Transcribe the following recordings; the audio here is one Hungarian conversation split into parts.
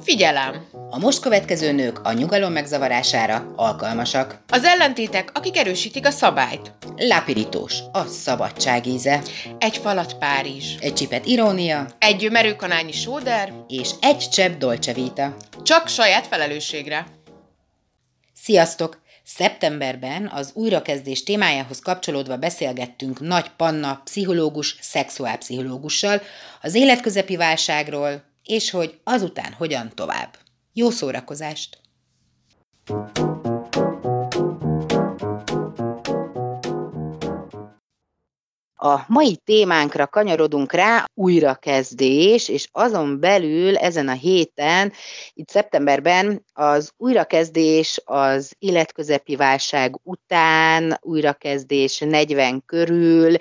Figyelem! A most következő nők a nyugalom megzavarására alkalmasak. Az ellentétek, akik erősítik a szabályt. Lápirítós, a szabadság íze. Egy falat Párizs. Egy csipet irónia. Egy merőkanálnyi sóder. És egy csepp dolce vita. Csak saját felelősségre. Sziasztok! Szeptemberben az újrakezdés témájához kapcsolódva beszélgettünk Nagy Panna pszichológus, szexuálpszichológussal az életközepi válságról, és hogy azután hogyan tovább. Jó szórakozást! A mai témánkra kanyarodunk rá, újrakezdés, és azon belül ezen a héten, itt szeptemberben az újrakezdés az életközepi válság után, újrakezdés 40 körül,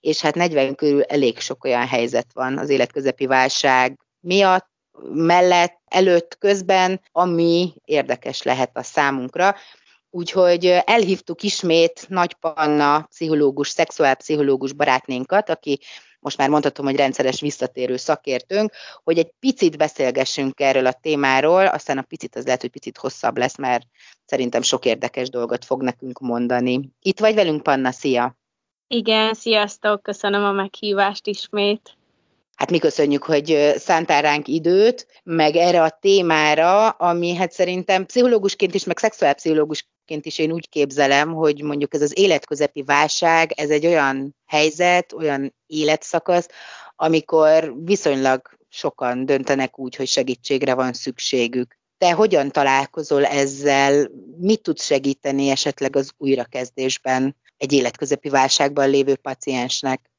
és hát 40 körül elég sok olyan helyzet van az életközepi válság miatt, mellett, előtt, közben, ami érdekes lehet a számunkra. Úgyhogy elhívtuk ismét Nagy Panna pszichológus, szexuálpszichológus barátnénkat, aki most már mondhatom, hogy rendszeres visszatérő szakértőnk, hogy egy picit beszélgessünk erről a témáról, aztán a picit az lehet, hogy picit hosszabb lesz, mert szerintem sok érdekes dolgot fog nekünk mondani. Itt vagy velünk, Panna, szia! Igen, sziasztok, köszönöm a meghívást ismét. Hát mi köszönjük, hogy szántál ránk időt, meg erre a témára, ami hát szerintem pszichológusként is, meg szexuálpszichológusként is én úgy képzelem, hogy mondjuk ez az életközepi válság, ez egy olyan helyzet, olyan életszakasz, amikor viszonylag sokan döntenek úgy, hogy segítségre van szükségük. Te hogyan találkozol ezzel? Mit tudsz segíteni esetleg az újrakezdésben egy életközepi válságban lévő paciensnek?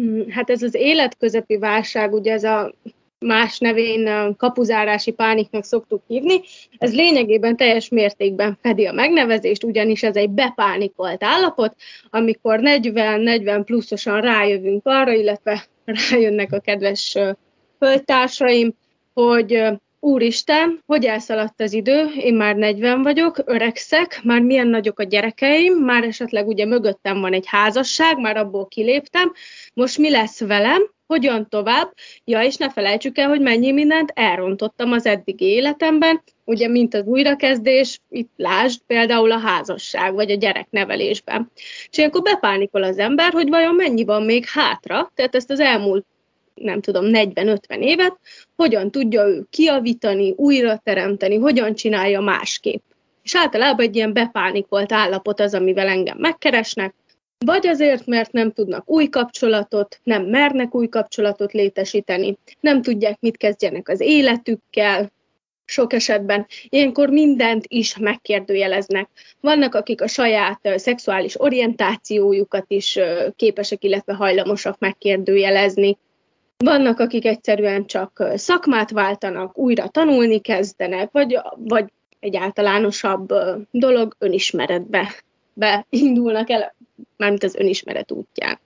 Mm, hát ez az életközepi válság, ugye ez a más nevén kapuzárási pániknak szoktuk hívni, ez lényegében teljes mértékben fedi a megnevezést, ugyanis ez egy bepánikolt állapot, amikor 40-40 pluszosan rájövünk arra, illetve rájönnek a kedves földtársaim, hogy Úristen, hogy elszaladt az idő, én már 40 vagyok, öregszek, már milyen nagyok a gyerekeim, már esetleg ugye mögöttem van egy házasság, már abból kiléptem, most mi lesz velem, hogyan tovább, ja, és ne felejtsük el, hogy mennyi mindent elrontottam az eddigi életemben, ugye, mint az újrakezdés, itt lásd például a házasság, vagy a gyereknevelésben. És ilyenkor bepánikol az ember, hogy vajon mennyi van még hátra, tehát ezt az elmúlt nem tudom, 40-50 évet, hogyan tudja ő kiavítani, újra teremteni, hogyan csinálja másképp. És általában egy ilyen bepánikolt állapot az, amivel engem megkeresnek, vagy azért, mert nem tudnak új kapcsolatot, nem mernek új kapcsolatot létesíteni, nem tudják, mit kezdjenek az életükkel, sok esetben. Ilyenkor mindent is megkérdőjeleznek. Vannak, akik a saját szexuális orientációjukat is képesek, illetve hajlamosak megkérdőjelezni. Vannak, akik egyszerűen csak szakmát váltanak, újra tanulni kezdenek, vagy, vagy egy általánosabb dolog önismeretbe beindulnak el, mármint az önismeret útján.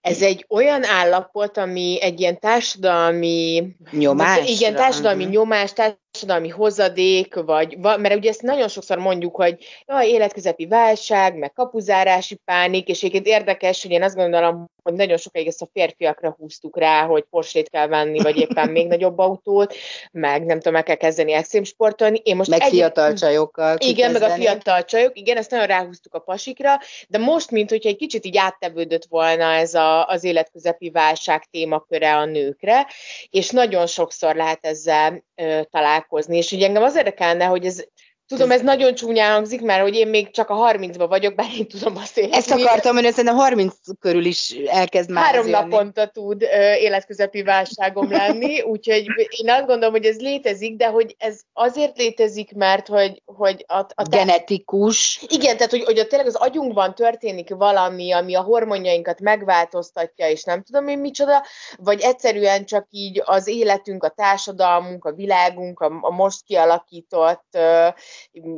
Ez egy olyan állapot, ami egy ilyen társadalmi nyomás. Igen, társadalmi uh-huh. nyomás, társadalmi hozadék, vagy, mert ugye ezt nagyon sokszor mondjuk, hogy jaj, életközepi válság, meg kapuzárási pánik, és egyébként érdekes, hogy én azt gondolom, hogy nagyon sokáig ezt a férfiakra húztuk rá, hogy porsét kell venni, vagy éppen még nagyobb autót, meg nem tudom, meg kell kezdeni extrém sportolni. Én most meg egy... fiatal csajokkal. Igen, meg a fiatal csajok, igen, ezt nagyon ráhúztuk a pasikra, de most, mint hogyha egy kicsit így áttevődött volna ez a, az életközepi válság témaköre a nőkre, és nagyon sokszor lehet ezzel ö, találkozni. És ugye engem az érdekelne, hogy ez Tudom, ez nagyon csúnyán hangzik, mert hogy én még csak a 30-ban vagyok, bár én tudom beszélni. Ezt akartam, hogy szerintem 30 körül is elkezd már Három naponta tud ö, életközepi válságom lenni, úgyhogy én azt gondolom, hogy ez létezik, de hogy ez azért létezik, mert hogy, hogy a, a te... genetikus. Igen, tehát hogy, hogy a, tényleg az agyunkban történik valami, ami a hormonjainkat megváltoztatja, és nem tudom én micsoda, vagy egyszerűen csak így az életünk, a társadalmunk, a világunk, a, a most kialakított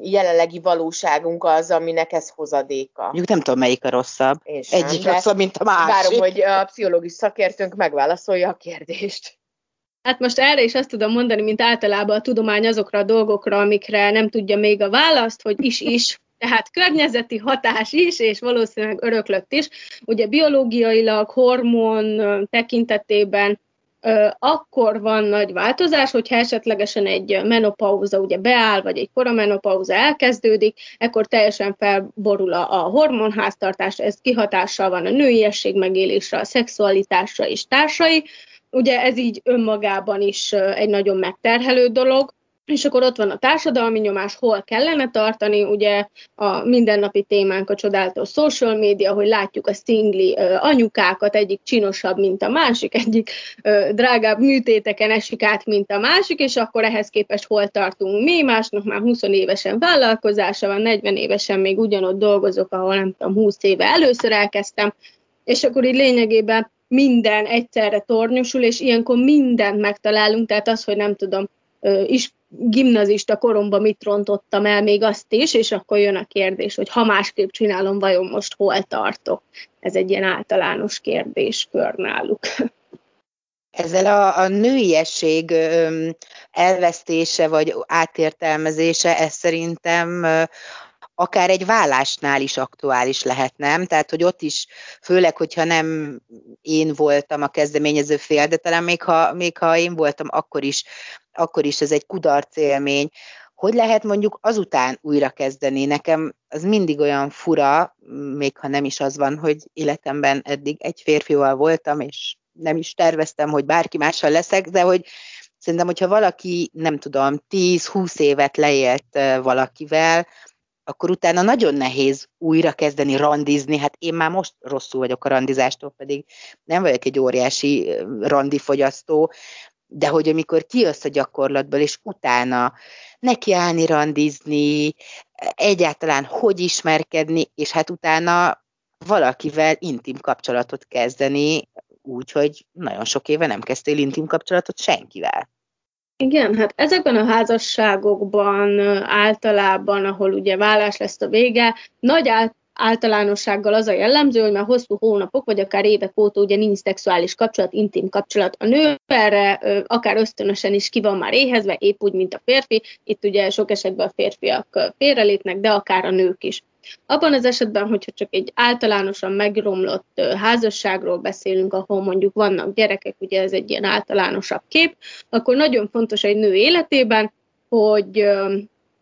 jelenlegi valóságunk az, aminek ez hozadéka. Mondjuk nem tudom, melyik a rosszabb. És Egyik rosszabb, mint a másik. Várom, hogy a pszichológus szakértőnk megválaszolja a kérdést. Hát most erre is azt tudom mondani, mint általában a tudomány azokra a dolgokra, amikre nem tudja még a választ, hogy is-is, tehát környezeti hatás is, és valószínűleg öröklött is. Ugye biológiailag, hormon tekintetében akkor van nagy változás, hogyha esetlegesen egy menopauza ugye beáll, vagy egy koramenopauza elkezdődik, akkor teljesen felborul a hormonháztartás, ez kihatással van a nőiesség megélésre, a szexualitásra és társai. Ugye ez így önmagában is egy nagyon megterhelő dolog, és akkor ott van a társadalmi nyomás, hol kellene tartani, ugye a mindennapi témánk a csodálatos social media, hogy látjuk a szingli anyukákat, egyik csinosabb, mint a másik, egyik drágább műtéteken esik át, mint a másik, és akkor ehhez képest hol tartunk mi, másnak már 20 évesen vállalkozása van, 40 évesen még ugyanott dolgozok, ahol nem tudom, 20 éve először elkezdtem, és akkor így lényegében minden egyszerre tornyosul, és ilyenkor mindent megtalálunk, tehát az, hogy nem tudom, is gimnazista koromban mit rontottam el, még azt is, és akkor jön a kérdés, hogy ha másképp csinálom, vajon most hol tartok? Ez egy ilyen általános kérdéskör náluk. Ezzel a, a nőiesség elvesztése vagy átértelmezése, ez szerintem akár egy vállásnál is aktuális lehet, nem? Tehát, hogy ott is, főleg, hogyha nem én voltam a kezdeményező fél, de talán még ha, még ha én voltam, akkor is akkor is ez egy kudarc élmény. Hogy lehet mondjuk azután újra kezdeni? Nekem az mindig olyan fura, még ha nem is az van, hogy életemben eddig egy férfival voltam, és nem is terveztem, hogy bárki mással leszek, de hogy szerintem, hogyha valaki, nem tudom, 10-20 évet leélt valakivel, akkor utána nagyon nehéz újra kezdeni randizni. Hát én már most rosszul vagyok a randizástól, pedig nem vagyok egy óriási randifogyasztó, de hogy amikor kijössz a gyakorlatból, és utána nekiállni, randizni, egyáltalán hogy ismerkedni, és hát utána valakivel intim kapcsolatot kezdeni, úgyhogy nagyon sok éve nem kezdtél intim kapcsolatot senkivel. Igen, hát ezekben a házasságokban általában, ahol ugye vállás lesz a vége, nagy általánossággal az a jellemző, hogy már hosszú hónapok, vagy akár évek óta ugye nincs szexuális kapcsolat, intim kapcsolat. A nő erre akár ösztönösen is ki van már éhezve, épp úgy, mint a férfi. Itt ugye sok esetben a férfiak félrelépnek, de akár a nők is. Abban az esetben, hogyha csak egy általánosan megromlott házasságról beszélünk, ahol mondjuk vannak gyerekek, ugye ez egy ilyen általánosabb kép, akkor nagyon fontos egy nő életében, hogy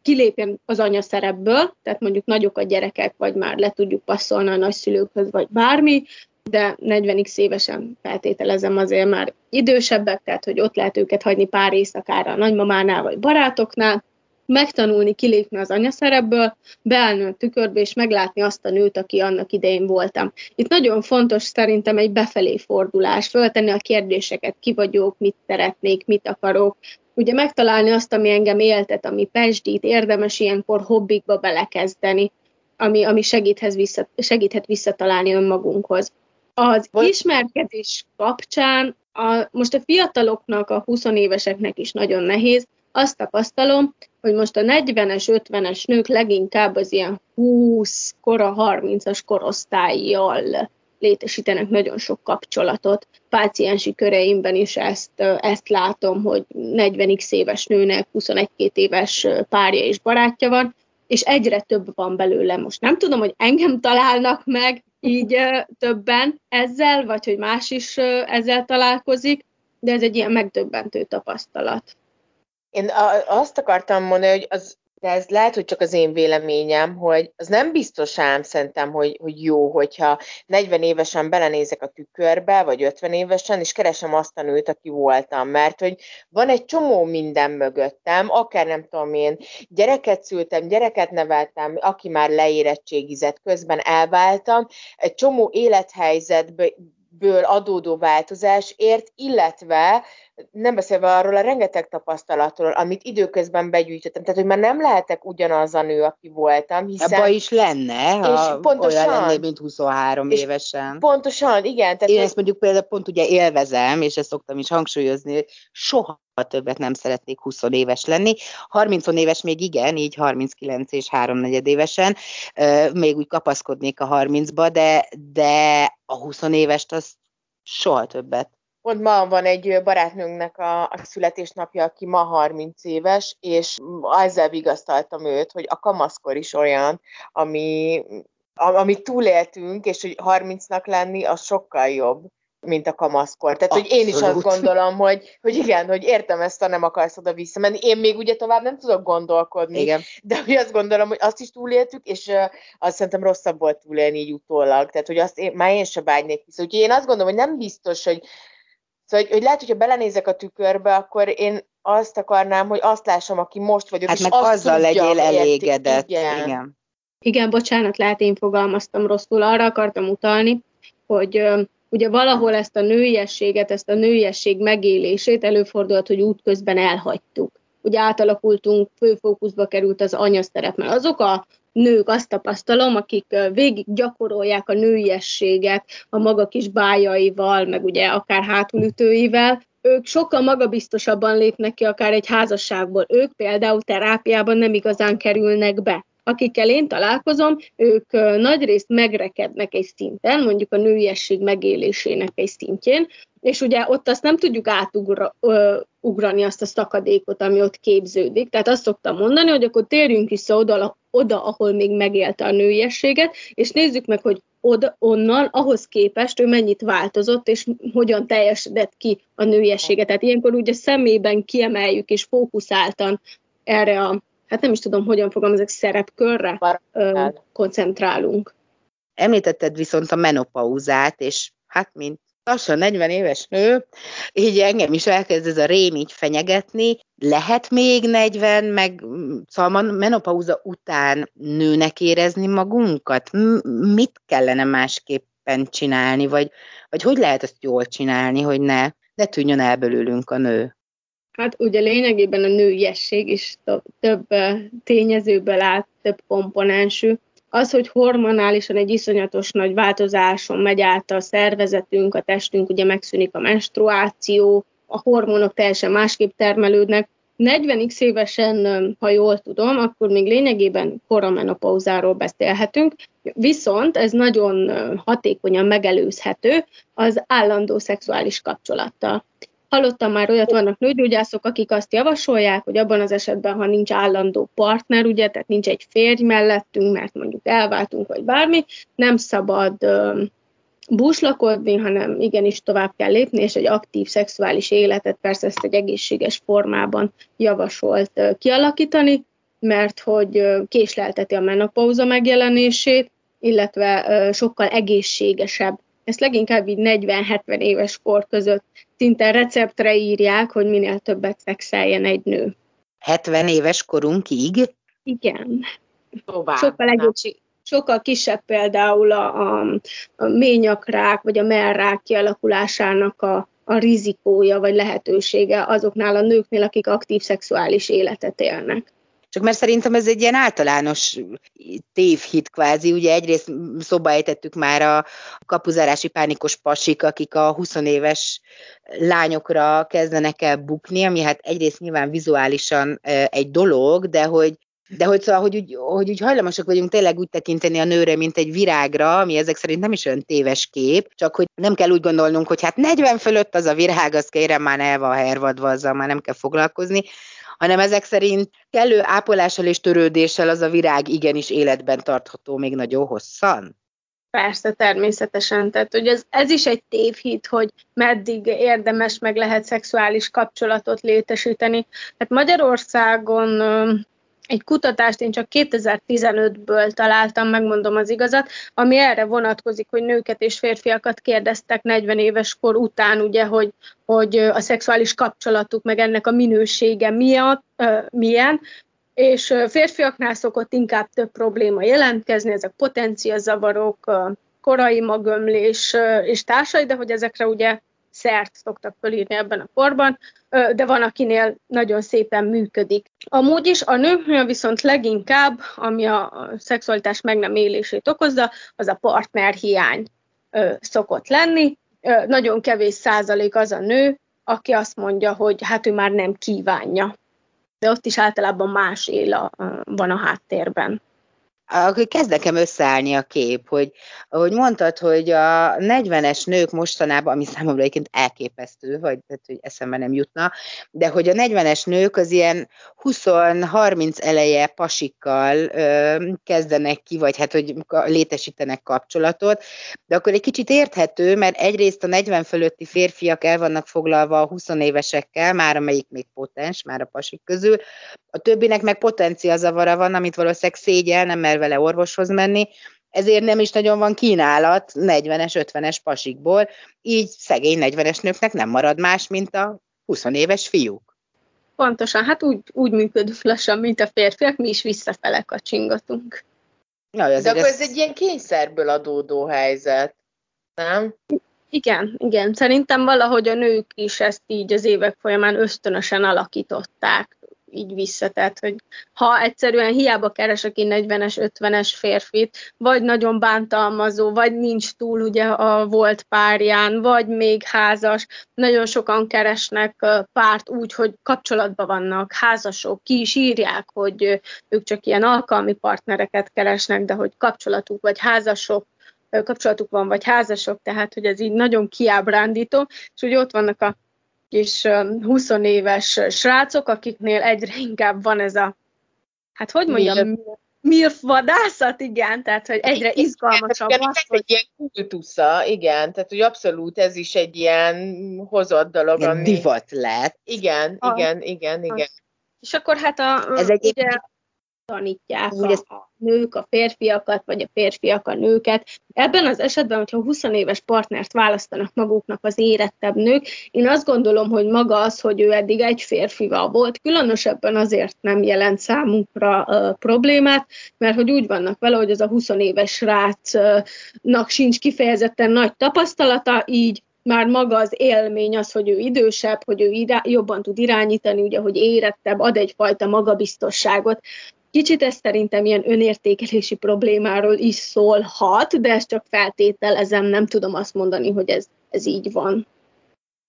kilépjen az anya szerepből, tehát mondjuk nagyok a gyerekek, vagy már le tudjuk passzolni a nagyszülőkhöz, vagy bármi, de 40x évesen feltételezem azért már idősebbek, tehát hogy ott lehet őket hagyni pár éjszakára a nagymamánál, vagy barátoknál, megtanulni kilépni az anyaszerepből, beállni a tükörbe, és meglátni azt a nőt, aki annak idején voltam. Itt nagyon fontos szerintem egy befelé fordulás, föltenni a kérdéseket, ki vagyok, mit szeretnék, mit akarok, ugye megtalálni azt, ami engem éltet, ami pesdít, érdemes ilyenkor hobbikba belekezdeni, ami, ami segíthet, vissza, segíthet visszatalálni önmagunkhoz. Az ismerkedés kapcsán a, most a fiataloknak, a 20 éveseknek is nagyon nehéz, azt tapasztalom, hogy most a 40-es, 50-es nők leginkább az ilyen 20, kora 30-as korosztályjal létesítenek nagyon sok kapcsolatot. Páciensi köreimben is ezt, ezt látom, hogy 40x éves nőnek 21 éves párja és barátja van, és egyre több van belőle. Most nem tudom, hogy engem találnak meg így többen ezzel, vagy hogy más is ezzel találkozik, de ez egy ilyen megdöbbentő tapasztalat. Én azt akartam mondani, hogy az de ez lehet, hogy csak az én véleményem, hogy az nem biztos ám szerintem, hogy, hogy jó, hogyha 40 évesen belenézek a tükörbe, vagy 50 évesen, és keresem azt a nőt, aki voltam, mert hogy van egy csomó minden mögöttem, akár nem tudom én, gyereket szültem, gyereket neveltem, aki már leérettségizett, közben elváltam, egy csomó élethelyzetből adódó változásért, illetve nem beszélve arról a rengeteg tapasztalatról, amit időközben begyűjtöttem, tehát hogy már nem lehetek ugyanaz a nő, aki voltam, hiszen... Abba is lenne, ha és pontosan, olyan lenné, mint 23 és évesen. Pontosan, igen. Tehát Én ezt mondjuk például pont ugye élvezem, és ezt szoktam is hangsúlyozni, soha többet nem szeretnék 20 éves lenni. 30 éves még igen, így 39 és 3 negyed évesen, még úgy kapaszkodnék a 30-ba, de, de a 20 évest az soha többet. Pont ma van egy barátnőnknek a, a születésnapja, aki ma 30 éves, és ezzel vigasztaltam őt, hogy a kamaszkor is olyan, ami, amit túléltünk, és hogy 30-nak lenni, az sokkal jobb, mint a kamaszkor. Tehát, Abszolút. hogy én is azt gondolom, hogy, hogy igen, hogy értem ezt, ha nem akarsz oda visszamenni. Én még ugye tovább nem tudok gondolkodni, igen. de hogy azt gondolom, hogy azt is túléltük, és uh, azt szerintem rosszabb volt túlélni így utólag. Tehát, hogy azt én, már én sem vágynék vissza. Úgyhogy én azt gondolom, hogy nem biztos, hogy Szóval, hogy, hogy lehet, hogyha belenézek a tükörbe, akkor én azt akarnám, hogy azt lássam, aki most vagyok, hát és meg azt azzal tudjam, legyél elégedett. Igen. igen. Igen, bocsánat, lehet én fogalmaztam rosszul. Arra akartam utalni, hogy ugye valahol ezt a nőiességet, ezt a nőiesség megélését előfordult, hogy útközben elhagytuk. Ugye átalakultunk, főfókuszba került az anyaszerep, mert azok a nők, azt tapasztalom, akik végig gyakorolják a nőiességet a maga kis bájaival, meg ugye akár hátulütőivel, ők sokkal magabiztosabban lépnek ki akár egy házasságból. Ők például terápiában nem igazán kerülnek be akikkel én találkozom, ők nagyrészt megrekednek egy szinten, mondjuk a nőiesség megélésének egy szintjén, és ugye ott azt nem tudjuk átugrani azt a szakadékot, ami ott képződik. Tehát azt szoktam mondani, hogy akkor térjünk vissza oda, oda ahol még megélte a nőiességet, és nézzük meg, hogy oda, onnan, ahhoz képest ő mennyit változott, és hogyan teljesedett ki a nőiességet. Tehát ilyenkor ugye szemében kiemeljük és fókuszáltan erre a hát nem is tudom, hogyan fogom, ezek szerepkörre ö, koncentrálunk. Említetted viszont a menopauzát, és hát mint lassan 40 éves nő, így engem is elkezd ez a rém így fenyegetni. Lehet még 40, meg szóval menopauza után nőnek érezni magunkat? Mit kellene másképpen csinálni, vagy, vagy hogy lehet ezt jól csinálni, hogy ne, ne tűnjön el belőlünk a nő? Hát ugye lényegében a nőiesség is több tényezőből áll, több komponensű. Az, hogy hormonálisan egy iszonyatos nagy változáson megy át a szervezetünk, a testünk, ugye megszűnik a menstruáció, a hormonok teljesen másképp termelődnek. 40x évesen, ha jól tudom, akkor még lényegében koramenopauzárról beszélhetünk, viszont ez nagyon hatékonyan megelőzhető az állandó szexuális kapcsolattal. Hallottam már olyat, vannak nőgyógyászok, akik azt javasolják, hogy abban az esetben, ha nincs állandó partner, ugye, tehát nincs egy férj mellettünk, mert mondjuk elváltunk, vagy bármi, nem szabad búslakodni, hanem igenis tovább kell lépni, és egy aktív szexuális életet persze ezt egy egészséges formában javasolt kialakítani, mert hogy késlelteti a menopauza megjelenését, illetve sokkal egészségesebb ezt leginkább így 40-70 éves kor között szinte receptre írják, hogy minél többet szexeljen egy nő. 70 éves korunkig? Igen. Tovább. Sokkal, egészség, sokkal kisebb például a, a, a ményakrák vagy a merrák kialakulásának a, a rizikója vagy lehetősége azoknál a nőknél, akik aktív szexuális életet élnek. Csak mert szerintem ez egy ilyen általános tévhit kvázi, ugye egyrészt szóba ejtettük már a kapuzárási pánikos pasik, akik a 20 éves lányokra kezdenek el bukni, ami hát egyrészt nyilván vizuálisan egy dolog, de hogy de hogy szóval, hogy úgy, hogy úgy hajlamosak vagyunk tényleg úgy tekinteni a nőre, mint egy virágra, ami ezek szerint nem is olyan téves kép, csak hogy nem kell úgy gondolnunk, hogy hát 40 fölött az a virág, az kérem már el van hervadva, azzal már nem kell foglalkozni, hanem ezek szerint kellő ápolással és törődéssel az a virág igenis életben tartható még nagyon hosszan? Persze, természetesen. Tehát, hogy ez, ez is egy tévhit, hogy meddig érdemes meg lehet szexuális kapcsolatot létesíteni. Hát Magyarországon egy kutatást én csak 2015-ből találtam, megmondom az igazat, ami erre vonatkozik, hogy nőket és férfiakat kérdeztek 40 éves kor után, ugye, hogy, hogy a szexuális kapcsolatuk, meg ennek a minősége miatt, milyen, és férfiaknál szokott inkább több probléma jelentkezni, ezek potenciazavarok, korai magömlés és társai, de hogy ezekre ugye szert szoktak fölírni ebben a korban, de van, akinél nagyon szépen működik. Amúgy is a nőknél viszont leginkább, ami a szexualitás meg nem élését okozza, az a partnerhiány szokott lenni. Nagyon kevés százalék az a nő, aki azt mondja, hogy hát ő már nem kívánja. De ott is általában más él a, van a háttérben akkor kezd nekem összeállni a kép, hogy ahogy mondtad, hogy a 40-es nők mostanában, ami számomra egyébként elképesztő, vagy tehát, hogy eszembe nem jutna, de hogy a 40-es nők az ilyen 20-30 eleje pasikkal ö, kezdenek ki, vagy hát, hogy létesítenek kapcsolatot, de akkor egy kicsit érthető, mert egyrészt a 40 fölötti férfiak el vannak foglalva a 20 évesekkel, már amelyik még potens, már a pasik közül, a többinek meg potencia zavara van, amit valószínűleg szégyel, nem mer vele orvoshoz menni, ezért nem is nagyon van kínálat 40-es, 50-es pasikból, így szegény 40-es nőknek nem marad más, mint a 20 éves fiúk. Pontosan, hát úgy, úgy működünk lassan, mint a férfiak, mi is visszafele kacsingatunk. Na, De akkor ez egy ilyen kényszerből adódó helyzet, nem? Igen, igen. Szerintem valahogy a nők is ezt így az évek folyamán ösztönösen alakították így vissza. Tehát, hogy ha egyszerűen hiába keres aki 40-es, 50-es férfit, vagy nagyon bántalmazó, vagy nincs túl ugye a volt párján, vagy még házas, nagyon sokan keresnek párt úgy, hogy kapcsolatban vannak, házasok, ki is írják, hogy ők csak ilyen alkalmi partnereket keresnek, de hogy kapcsolatuk vagy házasok, kapcsolatuk van, vagy házasok, tehát hogy ez így nagyon kiábrándító, és úgy ott vannak a kis 20 éves srácok, akiknél egyre inkább van ez a, hát hogy mondjam, MILF vadászat, igen, tehát hogy egyre izgalmasabb igen, az, hogy... egy ilyen kultusza, igen, tehát hogy abszolút ez is egy ilyen hozott dolog, ilyen ami... divat lett. Igen, a, igen, igen, igen. És akkor hát a, ez egy ugye, tanítják a, a nők a férfiakat, vagy a férfiak a nőket. Ebben az esetben, hogyha 20 éves partnert választanak maguknak az érettebb nők, én azt gondolom, hogy maga az, hogy ő eddig egy férfival volt, különösebben azért nem jelent számunkra uh, problémát, mert hogy úgy vannak vele, hogy az a 20 éves rácnak sincs kifejezetten nagy tapasztalata, így már maga az élmény az, hogy ő idősebb, hogy ő irá- jobban tud irányítani, ugye, hogy érettebb, ad egyfajta magabiztosságot. Kicsit ez szerintem ilyen önértékelési problémáról is szólhat, de ezt csak feltételezem, nem tudom azt mondani, hogy ez, ez így van.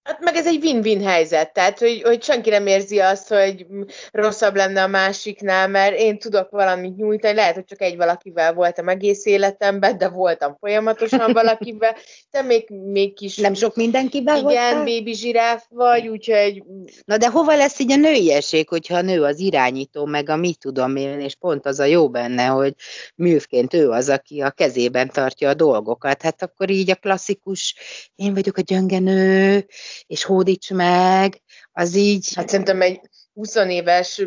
Hát meg ez egy win-win helyzet, tehát hogy, hogy senki nem érzi azt, hogy rosszabb lenne a másiknál, mert én tudok valamit nyújtani, lehet, hogy csak egy valakivel voltam egész életemben, de voltam folyamatosan valakivel, te még, még kis... Nem sok mindenkivel Igen, voltál? baby zsiráf vagy, úgyhogy... Na de hova lesz így a nőiesség, hogyha a nő az irányító, meg a mit tudom én, és pont az a jó benne, hogy művként ő az, aki a kezében tartja a dolgokat, hát akkor így a klasszikus, én vagyok a gyöngenő, és hódíts meg, az így... Hát szerintem egy 20 éves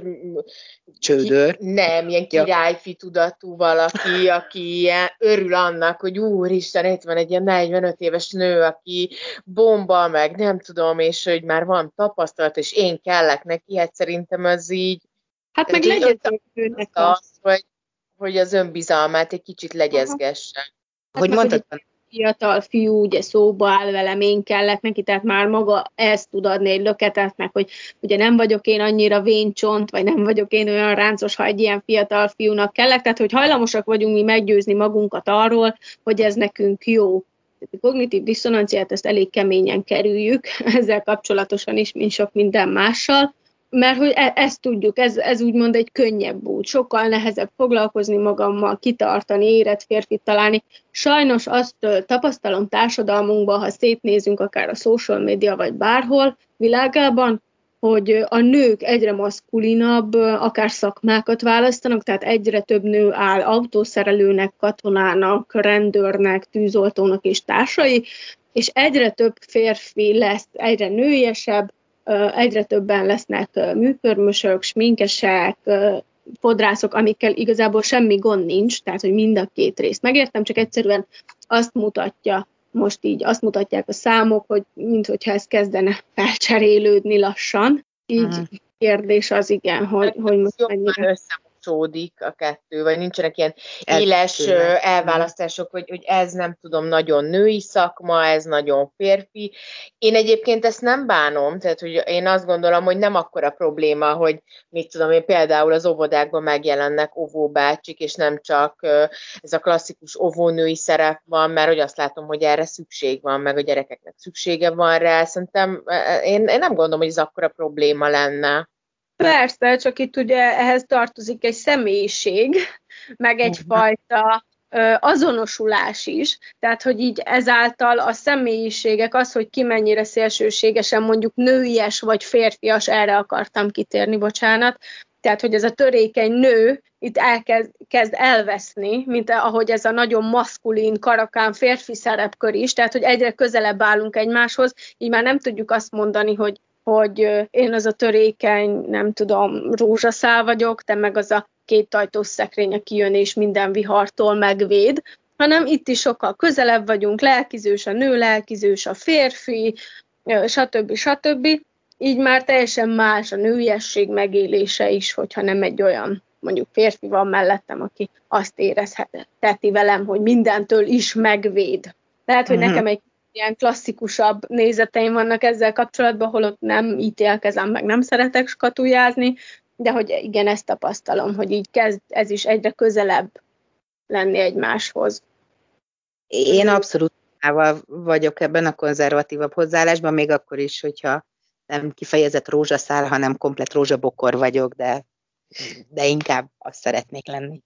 csődör. Ki, nem, ilyen királyfi tudatú valaki, aki ilyen örül annak, hogy úristen, itt van egy ilyen 45 éves nő, aki bomba, meg nem tudom, és hogy már van tapasztalat, és én kellek neki, hát szerintem az így... Hát meg legyen az, az, hogy, hogy az önbizalmát egy kicsit legyezgesse. Hát hogy mondtad, fiatal fiú ugye szóba áll velem, én kellek neki, tehát már maga ezt tud adni egy löketet, meg hogy ugye nem vagyok én annyira véncsont, vagy nem vagyok én olyan ráncos, ha egy ilyen fiatal fiúnak kellek, tehát hogy hajlamosak vagyunk mi meggyőzni magunkat arról, hogy ez nekünk jó. A kognitív diszonanciát ezt elég keményen kerüljük, ezzel kapcsolatosan is, mint sok minden mással, mert hogy e- ezt tudjuk, ez, ez úgymond egy könnyebb út, sokkal nehezebb foglalkozni magammal, kitartani, érett férfit találni. Sajnos azt tapasztalom társadalmunkban, ha szétnézünk akár a social media vagy bárhol világában, hogy a nők egyre maszkulinabb, akár szakmákat választanak, tehát egyre több nő áll autószerelőnek, katonának, rendőrnek, tűzoltónak és társai, és egyre több férfi lesz egyre nőiesebb, egyre többen lesznek műkörmösök, sminkesek, fodrászok, amikkel igazából semmi gond nincs, tehát hogy mind a két részt megértem, csak egyszerűen azt mutatja, most így azt mutatják a számok, hogy minthogyha ez kezdene felcserélődni lassan. Így uh-huh. kérdés az igen, hogy, hogy most mennyire kapcsolódik a kettő, vagy nincsenek ilyen éles elválasztások, hogy, hogy ez nem tudom, nagyon női szakma, ez nagyon férfi. Én egyébként ezt nem bánom, tehát hogy én azt gondolom, hogy nem akkora probléma, hogy mit tudom én, például az óvodákban megjelennek óvóbácsik, és nem csak ez a klasszikus óvónői szerep van, mert hogy azt látom, hogy erre szükség van, meg a gyerekeknek szüksége van rá. Szerintem én, én nem gondolom, hogy ez akkora probléma lenne. Persze, csak itt ugye ehhez tartozik egy személyiség, meg egyfajta azonosulás is, tehát hogy így ezáltal a személyiségek, az, hogy ki mennyire szélsőségesen mondjuk nőies vagy férfias, erre akartam kitérni, bocsánat, tehát hogy ez a törékeny nő itt elkezd kezd elveszni, mint ahogy ez a nagyon maszkulin, karakán férfi szerepkör is, tehát hogy egyre közelebb állunk egymáshoz, így már nem tudjuk azt mondani, hogy hogy én az a törékeny, nem tudom, rózsaszál vagyok, te meg az a két ajtós szekrény, aki jön és minden vihartól megvéd, hanem itt is sokkal közelebb vagyunk, lelkizős a nő, lelkizős a férfi, stb. stb. Így már teljesen más a nőiesség megélése is, hogyha nem egy olyan mondjuk férfi van mellettem, aki azt érezheti velem, hogy mindentől is megvéd. Lehet, hogy uh-huh. nekem egy ilyen klasszikusabb nézeteim vannak ezzel kapcsolatban, holott nem ítélkezem, meg nem szeretek skatujázni, de hogy igen, ezt tapasztalom, hogy így kezd ez is egyre közelebb lenni egymáshoz. Én abszolút vagyok ebben a konzervatívabb hozzáállásban, még akkor is, hogyha nem kifejezett rózsaszál, hanem komplet rózsabokor vagyok, de, de inkább azt szeretnék lenni.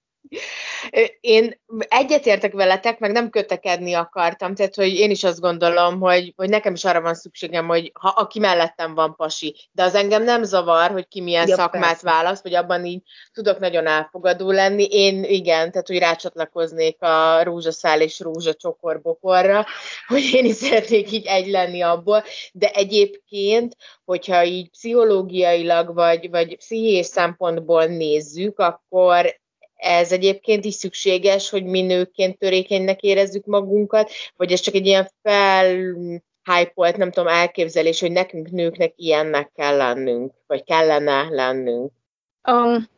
Én egyetértek veletek, meg nem kötekedni akartam, tehát hogy én is azt gondolom, hogy, hogy nekem is arra van szükségem, hogy ha aki mellettem van pasi, de az engem nem zavar, hogy ki milyen ja, szakmát persze. választ, vagy abban így tudok nagyon elfogadó lenni. Én igen, tehát hogy rácsatlakoznék a rózsaszál és rózsacsokorbokorra, hogy én is szeretnék így egy lenni abból, de egyébként, hogyha így pszichológiailag vagy, vagy pszichés szempontból nézzük, akkor ez egyébként is szükséges, hogy mi nőként törékenynek érezzük magunkat, vagy ez csak egy ilyen fel hype nem tudom, elképzelés, hogy nekünk nőknek ilyennek kell lennünk, vagy kellene lennünk? Um,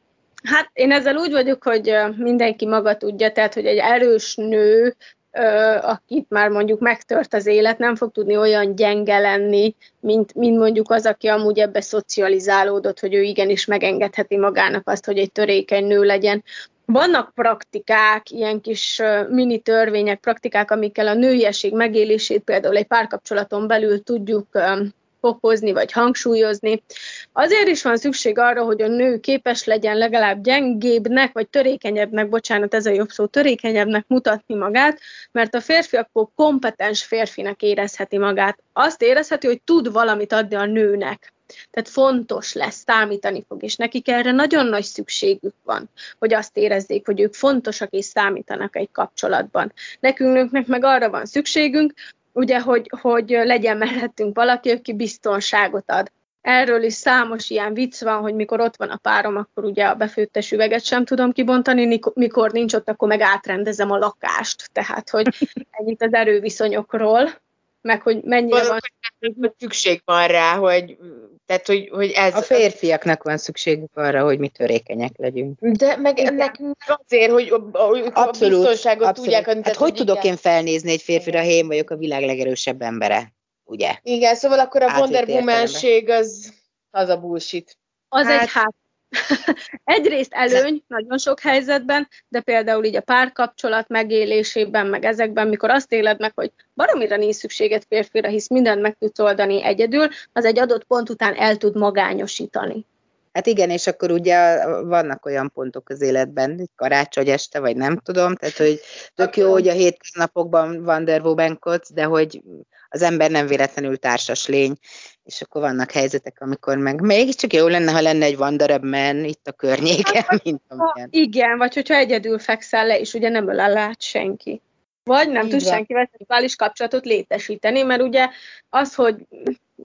hát én ezzel úgy vagyok, hogy mindenki maga tudja, tehát hogy egy erős nő, akit már mondjuk megtört az élet, nem fog tudni olyan gyenge lenni, mint, mint mondjuk az, aki amúgy ebbe szocializálódott, hogy ő igenis megengedheti magának azt, hogy egy törékeny nő legyen. Vannak praktikák, ilyen kis mini törvények, praktikák, amikkel a nőiesség megélését például egy párkapcsolaton belül tudjuk fokozni vagy hangsúlyozni. Azért is van szükség arra, hogy a nő képes legyen legalább gyengébbnek, vagy törékenyebbnek, bocsánat, ez a jobb szó, törékenyebbnek mutatni magát, mert a férfi akkor kompetens férfinek érezheti magát. Azt érezheti, hogy tud valamit adni a nőnek. Tehát fontos lesz, számítani fog, és nekik erre nagyon nagy szükségük van, hogy azt érezzék, hogy ők fontosak és számítanak egy kapcsolatban. Nekünk nőknek meg arra van szükségünk, ugye, hogy, hogy legyen mellettünk valaki, aki biztonságot ad. Erről is számos ilyen vicc van, hogy mikor ott van a párom, akkor ugye a befőttes üveget sem tudom kibontani, mikor nincs ott, akkor meg átrendezem a lakást. Tehát, hogy ennyit az erőviszonyokról meg hogy mennyire van hogy szükség van rá, hogy, tehát, hogy, hogy ez... A férfiaknak van szükségük arra, hogy mi törékenyek legyünk. De meg igen. nekünk azért, hogy a, a, abszolút, a biztonságot abszolút. tudják. Hát hogy, hogy tudok én felnézni egy férfira, ha én vagyok a világ legerősebb embere, ugye? Igen, szóval akkor a Wonder woman az, az a bullshit. Az hát, egy hát Egyrészt előny nagyon sok helyzetben, de például így a párkapcsolat megélésében, meg ezekben, mikor azt éled meg, hogy baromira nincs szükséged férfira, hisz mindent meg tudsz oldani egyedül, az egy adott pont után el tud magányosítani. Hát igen, és akkor ugye vannak olyan pontok az életben, karácsony este, vagy nem tudom, tehát hogy tök jó, hogy a hétköznapokban van Womankodsz, de hogy az ember nem véletlenül társas lény, és akkor vannak helyzetek, amikor meg mégiscsak jó lenne, ha lenne egy Wanderer Man itt a környéken, hát, mint amilyen. Igen, vagy hogyha egyedül fekszel le, és ugye nem ölel át senki. Vagy nem tud senkivel szexuális kapcsolatot létesíteni, mert ugye az, hogy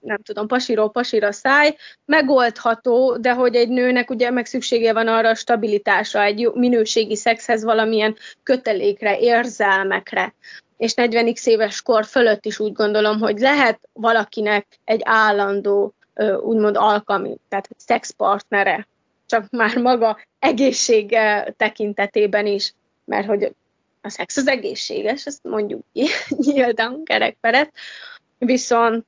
nem tudom, pasiról pasira száj, megoldható, de hogy egy nőnek ugye meg szüksége van arra a stabilitásra, egy minőségi szexhez valamilyen kötelékre, érzelmekre. És 40x éves kor fölött is úgy gondolom, hogy lehet valakinek egy állandó, úgymond alkalmi, tehát szexpartnere, csak már maga egészsége tekintetében is, mert hogy a szex az egészséges, ezt mondjuk ki, nyíltan kerekperet, viszont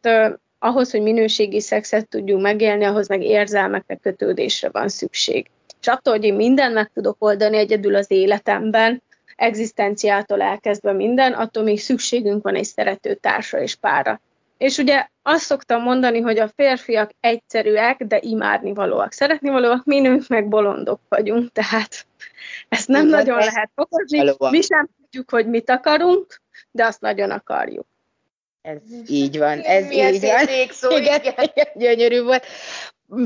ahhoz, hogy minőségi szexet tudjunk megélni, ahhoz meg érzelmekre, kötődésre van szükség. És attól, hogy én mindent meg tudok oldani egyedül az életemben, egzisztenciától elkezdve minden, attól még szükségünk van egy szerető társra és pára. És ugye azt szoktam mondani, hogy a férfiak egyszerűek, de imádni valóak, szeretni valóak, mi nők meg bolondok vagyunk, tehát ezt nem Igen, nagyon lehet fokozni. Mi sem tudjuk, hogy mit akarunk, de azt nagyon akarjuk. Ez így van, ez így van. Szó, igen, igen, gyönyörű volt.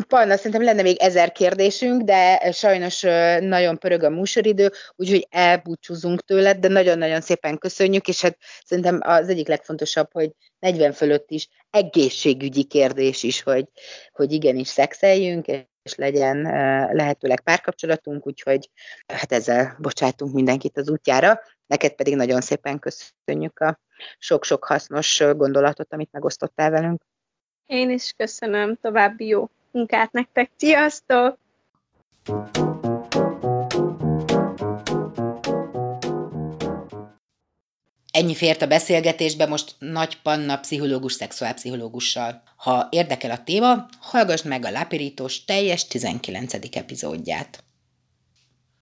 Panna, szerintem lenne még ezer kérdésünk, de sajnos nagyon pörög a műsoridő, úgyhogy elbúcsúzunk tőled, de nagyon-nagyon szépen köszönjük, és hát szerintem az egyik legfontosabb, hogy 40 fölött is egészségügyi kérdés is, hogy, hogy igenis szexeljünk, és legyen lehetőleg párkapcsolatunk, úgyhogy hát ezzel bocsátunk mindenkit az útjára. Neked pedig nagyon szépen köszönjük a sok-sok hasznos gondolatot, amit megosztottál velünk. Én is köszönöm, további jó munkát nektek. Sziasztok! Ennyi fért a beszélgetésbe most Nagy Panna pszichológus, szexuálpszichológussal. Ha érdekel a téma, hallgass meg a Lápirítós teljes 19. epizódját.